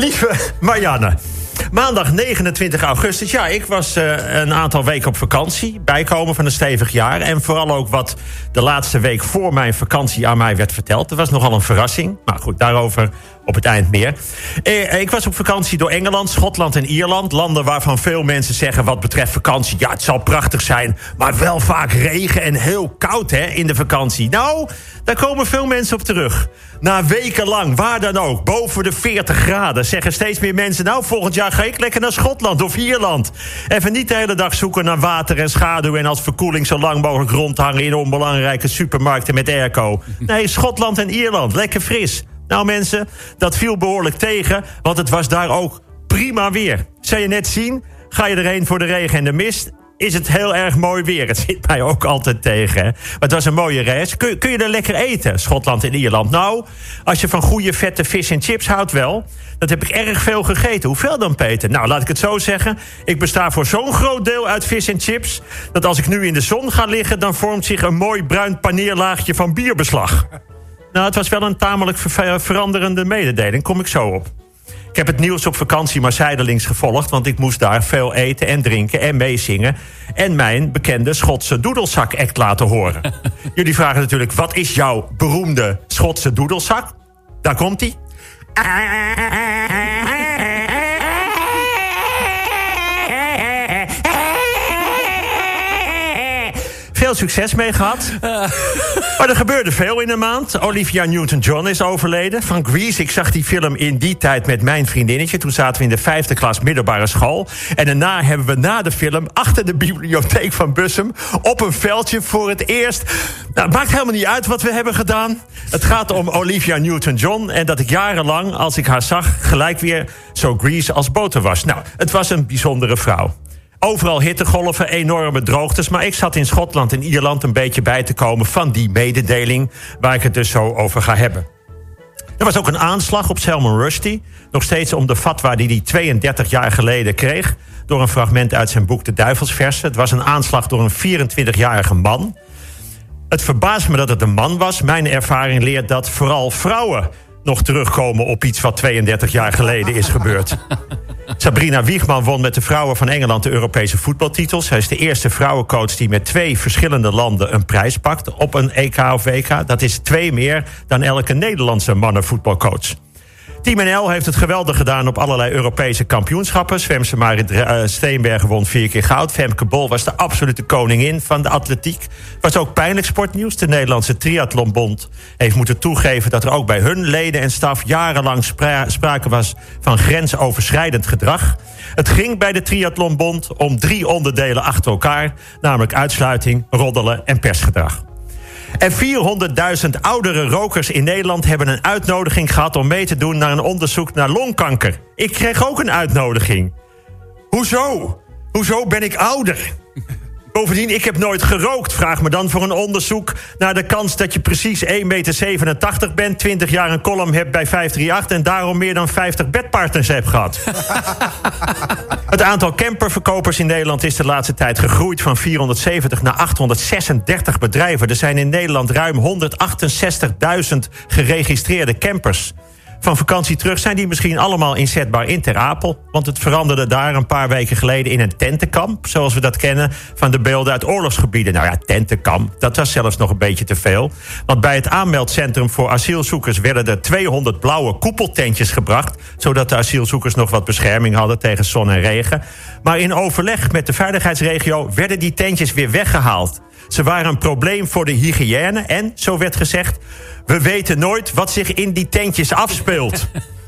Lieve Marianne. Maandag 29 augustus. Ja, ik was uh, een aantal weken op vakantie. Bijkomen van een stevig jaar. En vooral ook wat de laatste week voor mijn vakantie aan mij werd verteld. Dat was nogal een verrassing. Maar goed, daarover op het eind meer. Eh, ik was op vakantie door Engeland, Schotland en Ierland. Landen waarvan veel mensen zeggen wat betreft vakantie... ja, het zal prachtig zijn, maar wel vaak regen en heel koud hè, in de vakantie. Nou, daar komen veel mensen op terug. Na wekenlang, waar dan ook, boven de 40 graden... zeggen steeds meer mensen... nou, volgend jaar ga ik lekker naar Schotland of Ierland. Even niet de hele dag zoeken naar water en schaduw... en als verkoeling zo lang mogelijk rondhangen... in onbelangrijke supermarkten met airco. Nee, Schotland en Ierland, lekker fris. Nou mensen, dat viel behoorlijk tegen, want het was daar ook prima weer. Zou je net zien, ga je erheen voor de regen en de mist is het heel erg mooi weer. Het zit mij ook altijd tegen. Maar het was een mooie reis. Kun, kun je er lekker eten, Schotland en Ierland? Nou, als je van goede vette vis en chips houdt wel. Dat heb ik erg veel gegeten. Hoeveel dan, Peter? Nou, laat ik het zo zeggen. Ik besta voor zo'n groot deel uit vis en chips... dat als ik nu in de zon ga liggen... dan vormt zich een mooi bruin paneerlaagje van bierbeslag. Nou, het was wel een tamelijk veranderende mededeling. Kom ik zo op. Ik heb het nieuws op vakantie maar zijdelings gevolgd... want ik moest daar veel eten en drinken en meezingen... en mijn bekende Schotse doedelzak-act laten horen. Jullie vragen natuurlijk, wat is jouw beroemde Schotse doedelzak? Daar komt-ie. Veel succes mee gehad. Maar er gebeurde veel in een maand. Olivia Newton-John is overleden. Van Grease, ik zag die film in die tijd met mijn vriendinnetje. Toen zaten we in de vijfde klas middelbare school. En daarna hebben we na de film achter de bibliotheek van Bussum... op een veldje voor het eerst... Nou, het maakt helemaal niet uit wat we hebben gedaan. Het gaat om Olivia Newton-John. En dat ik jarenlang, als ik haar zag... gelijk weer zo Grease als boter was. Nou, het was een bijzondere vrouw. Overal hittegolven, enorme droogtes. Maar ik zat in Schotland en Ierland een beetje bij te komen van die mededeling. Waar ik het dus zo over ga hebben. Er was ook een aanslag op Salman Rushdie. Nog steeds om de fatwa die hij 32 jaar geleden kreeg. Door een fragment uit zijn boek De Duivelsversen. Het was een aanslag door een 24-jarige man. Het verbaast me dat het een man was. Mijn ervaring leert dat vooral vrouwen nog terugkomen op iets wat 32 jaar geleden is gebeurd. Sabrina Wiegman won met de vrouwen van Engeland de Europese voetbaltitels. Zij is de eerste vrouwencoach die met twee verschillende landen een prijs pakt op een EK of WK. Dat is twee meer dan elke Nederlandse mannenvoetbalcoach. Team NL heeft het geweldig gedaan op allerlei Europese kampioenschappen. Zwemse Marit Steenbergen won vier keer goud. Femke Bol was de absolute koningin van de atletiek. Was ook pijnlijk sportnieuws. De Nederlandse Triathlonbond heeft moeten toegeven... dat er ook bij hun leden en staf jarenlang sprake was... van grensoverschrijdend gedrag. Het ging bij de Triathlonbond om drie onderdelen achter elkaar... namelijk uitsluiting, roddelen en persgedrag. En 400.000 oudere rokers in Nederland hebben een uitnodiging gehad om mee te doen naar een onderzoek naar longkanker. Ik kreeg ook een uitnodiging. Hoezo? Hoezo ben ik ouder? Bovendien, ik heb nooit gerookt. Vraag me dan voor een onderzoek naar de kans dat je precies 1,87 meter bent... 20 jaar een column hebt bij 538... en daarom meer dan 50 bedpartners hebt gehad. het aantal camperverkopers in Nederland is de laatste tijd gegroeid... van 470 naar 836 bedrijven. Er zijn in Nederland ruim 168.000 geregistreerde campers van vakantie terug zijn die misschien allemaal inzetbaar in Ter Apel. Want het veranderde daar een paar weken geleden in een tentenkamp. Zoals we dat kennen van de beelden uit oorlogsgebieden. Nou ja, tentenkamp, dat was zelfs nog een beetje te veel. Want bij het aanmeldcentrum voor asielzoekers werden er 200 blauwe koepeltentjes gebracht. Zodat de asielzoekers nog wat bescherming hadden tegen zon en regen. Maar in overleg met de veiligheidsregio werden die tentjes weer weggehaald. Ze waren een probleem voor de hygiëne en, zo werd gezegd... we weten nooit wat zich in die tentjes afspeelt.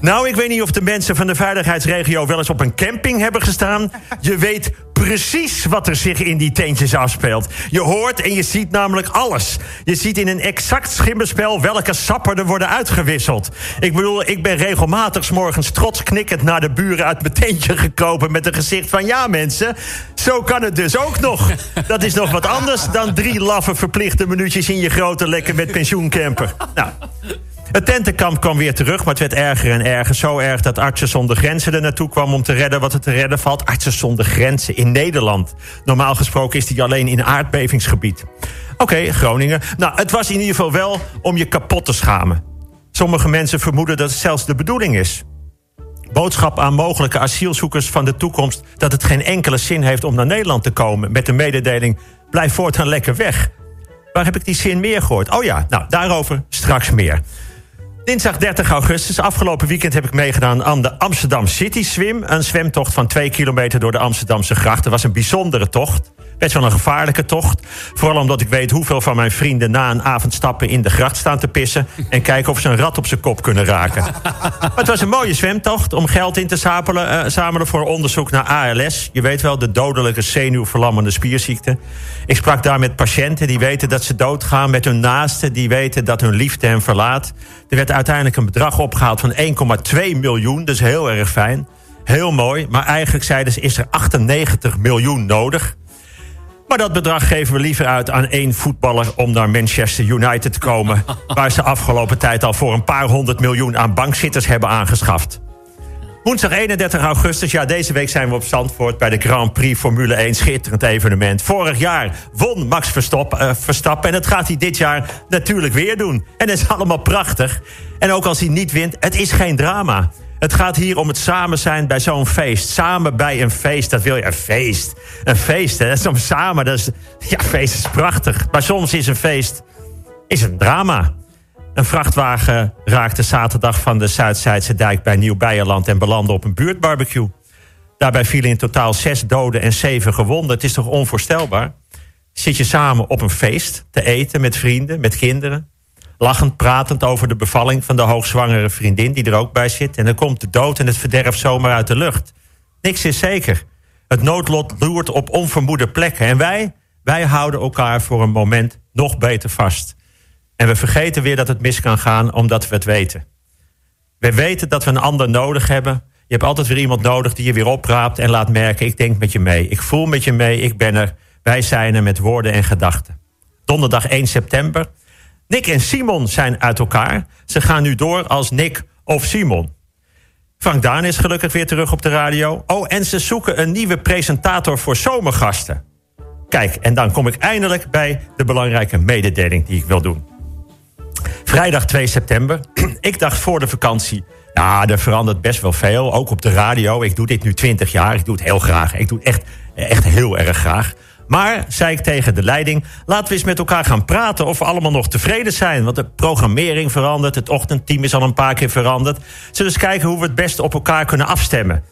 Nou, ik weet niet of de mensen van de veiligheidsregio wel eens op een camping hebben gestaan. Je weet precies wat er zich in die tentjes afspeelt. Je hoort en je ziet namelijk alles. Je ziet in een exact schimmenspel welke sappen er worden uitgewisseld. Ik bedoel, ik ben regelmatig s morgens trots knikkend naar de buren uit mijn tentje gekropen met een gezicht van ja mensen, zo kan het dus ook nog. Dat is nog wat anders dan drie laffe verplichte minuutjes in je grote lekker met pensioencamper. Nou, het tentenkamp kwam weer terug, maar het werd erger en erger. Zo erg dat Artsen zonder Grenzen er naartoe kwam om te redden wat er te redden valt. Artsen zonder Grenzen in Nederland. Normaal gesproken is die alleen in aardbevingsgebied. Oké, Groningen. Nou, het was in ieder geval wel om je kapot te schamen. Sommige mensen vermoeden dat het zelfs de bedoeling is. Boodschap aan mogelijke asielzoekers van de toekomst... dat het geen enkele zin heeft om naar Nederland te komen... met de mededeling, blijf voortaan lekker weg. Waar heb ik die zin meer gehoord? Oh ja, nou, daarover straks meer. Dinsdag 30 augustus, afgelopen weekend heb ik meegedaan aan de Amsterdam City Swim. Een zwemtocht van twee kilometer door de Amsterdamse grachten. was een bijzondere tocht. Best wel een gevaarlijke tocht. Vooral omdat ik weet hoeveel van mijn vrienden na een avondstappen in de gracht staan te pissen. En kijken of ze een rat op zijn kop kunnen raken. maar het was een mooie zwemtocht om geld in te zamelen, uh, zamelen voor onderzoek naar ALS. Je weet wel, de dodelijke zenuwverlammende spierziekte. Ik sprak daar met patiënten die weten dat ze doodgaan. Met hun naasten die weten dat hun liefde hen verlaat. Er werd uiteindelijk een bedrag opgehaald van 1,2 miljoen. Dus heel erg fijn. Heel mooi. Maar eigenlijk zeiden ze, is er 98 miljoen nodig. Maar dat bedrag geven we liever uit aan één voetballer om naar Manchester United te komen. waar ze afgelopen tijd al voor een paar honderd miljoen aan bankzitters hebben aangeschaft. Woensdag 31 augustus, ja, deze week zijn we op Zandvoort bij de Grand Prix Formule 1. Schitterend evenement. Vorig jaar won Max eh, Verstappen en dat gaat hij dit jaar natuurlijk weer doen. En dat is allemaal prachtig. En ook als hij niet wint, het is geen drama. Het gaat hier om het samen zijn bij zo'n feest. Samen bij een feest, dat wil je. Een feest. Een feest, hè? Dat is om samen. Dat is, ja, feest is prachtig. Maar soms is een feest is een drama. Een vrachtwagen raakte zaterdag van de Zuidzijdse dijk bij Nieuw-Beierland... en belandde op een buurtbarbecue. Daarbij vielen in totaal zes doden en zeven gewonden. Het is toch onvoorstelbaar? Zit je samen op een feest te eten met vrienden, met kinderen lachend pratend over de bevalling van de hoogzwangere vriendin die er ook bij zit. En dan komt de dood en het verderf zomaar uit de lucht. Niks is zeker. Het noodlot loert op onvermoede plekken. En wij, wij houden elkaar voor een moment nog beter vast. En we vergeten weer dat het mis kan gaan omdat we het weten. We weten dat we een ander nodig hebben. Je hebt altijd weer iemand nodig die je weer opraapt en laat merken: ik denk met je mee, ik voel met je mee, ik ben er. Wij zijn er met woorden en gedachten. Donderdag 1 september Nick en Simon zijn uit elkaar. Ze gaan nu door als Nick of Simon. Frank Daan is gelukkig weer terug op de radio. Oh, en ze zoeken een nieuwe presentator voor zomergasten. Kijk, en dan kom ik eindelijk bij de belangrijke mededeling die ik wil doen. Vrijdag 2 september. ik dacht voor de vakantie. Ja, er verandert best wel veel. Ook op de radio. Ik doe dit nu 20 jaar. Ik doe het heel graag. Ik doe het echt, echt heel erg graag. Maar, zei ik tegen de leiding, laten we eens met elkaar gaan praten of we allemaal nog tevreden zijn. Want de programmering verandert, het ochtendteam is al een paar keer veranderd. Zullen we eens kijken hoe we het beste op elkaar kunnen afstemmen.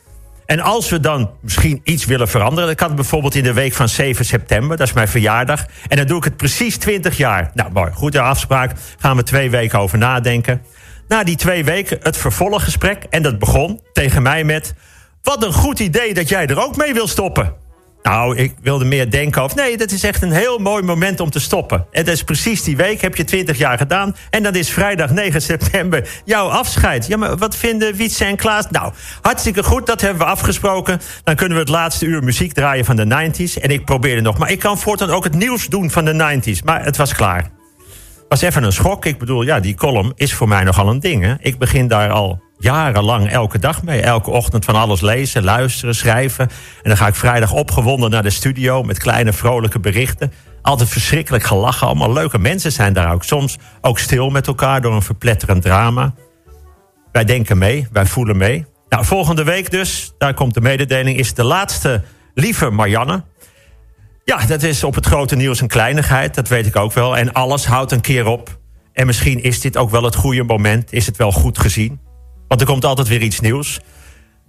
En als we dan misschien iets willen veranderen, dan kan het bijvoorbeeld in de week van 7 september, dat is mijn verjaardag. En dan doe ik het precies 20 jaar. Nou, mooi, goede afspraak. Gaan we twee weken over nadenken. Na die twee weken het vervolggesprek. En dat begon tegen mij met: Wat een goed idee dat jij er ook mee wil stoppen. Nou, ik wilde meer denken over... nee, dat is echt een heel mooi moment om te stoppen. En dat is precies die week, heb je 20 jaar gedaan... en dan is vrijdag 9 september jouw afscheid. Ja, maar wat vinden Wietse en Klaas? Nou, hartstikke goed, dat hebben we afgesproken. Dan kunnen we het laatste uur muziek draaien van de 90s. En ik probeerde nog, maar ik kan voortaan ook het nieuws doen van de 90s. Maar het was klaar. was even een schok. Ik bedoel, ja, die column is voor mij nogal een ding. Hè? Ik begin daar al jarenlang elke dag mee. Elke ochtend van alles lezen, luisteren, schrijven. En dan ga ik vrijdag opgewonden naar de studio met kleine vrolijke berichten. Altijd verschrikkelijk gelachen. Allemaal leuke mensen zijn daar ook. Soms ook stil met elkaar door een verpletterend drama. Wij denken mee, wij voelen mee. Nou, volgende week dus, daar komt de mededeling, is de laatste lieve Marianne. Ja, dat is op het grote nieuws een kleinigheid, dat weet ik ook wel. En alles houdt een keer op. En misschien is dit ook wel het goede moment, is het wel goed gezien. Want er komt altijd weer iets nieuws.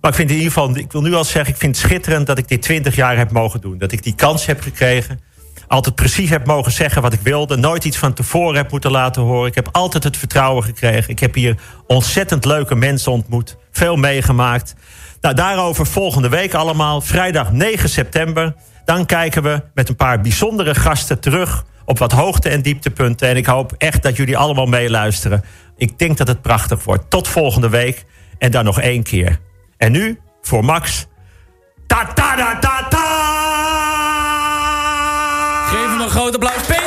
Maar ik vind in ieder geval, ik wil nu al zeggen, ik vind het schitterend dat ik dit 20 jaar heb mogen doen. Dat ik die kans heb gekregen. Altijd precies heb mogen zeggen wat ik wilde. Nooit iets van tevoren heb moeten laten horen. Ik heb altijd het vertrouwen gekregen. Ik heb hier ontzettend leuke mensen ontmoet. Veel meegemaakt. Nou, daarover volgende week allemaal. Vrijdag 9 september. Dan kijken we met een paar bijzondere gasten terug op wat hoogte- en dieptepunten. En ik hoop echt dat jullie allemaal meeluisteren. Ik denk dat het prachtig wordt. Tot volgende week. En dan nog één keer. En nu voor Max. Ta ta ta ta ta! Geef hem een groot applaus!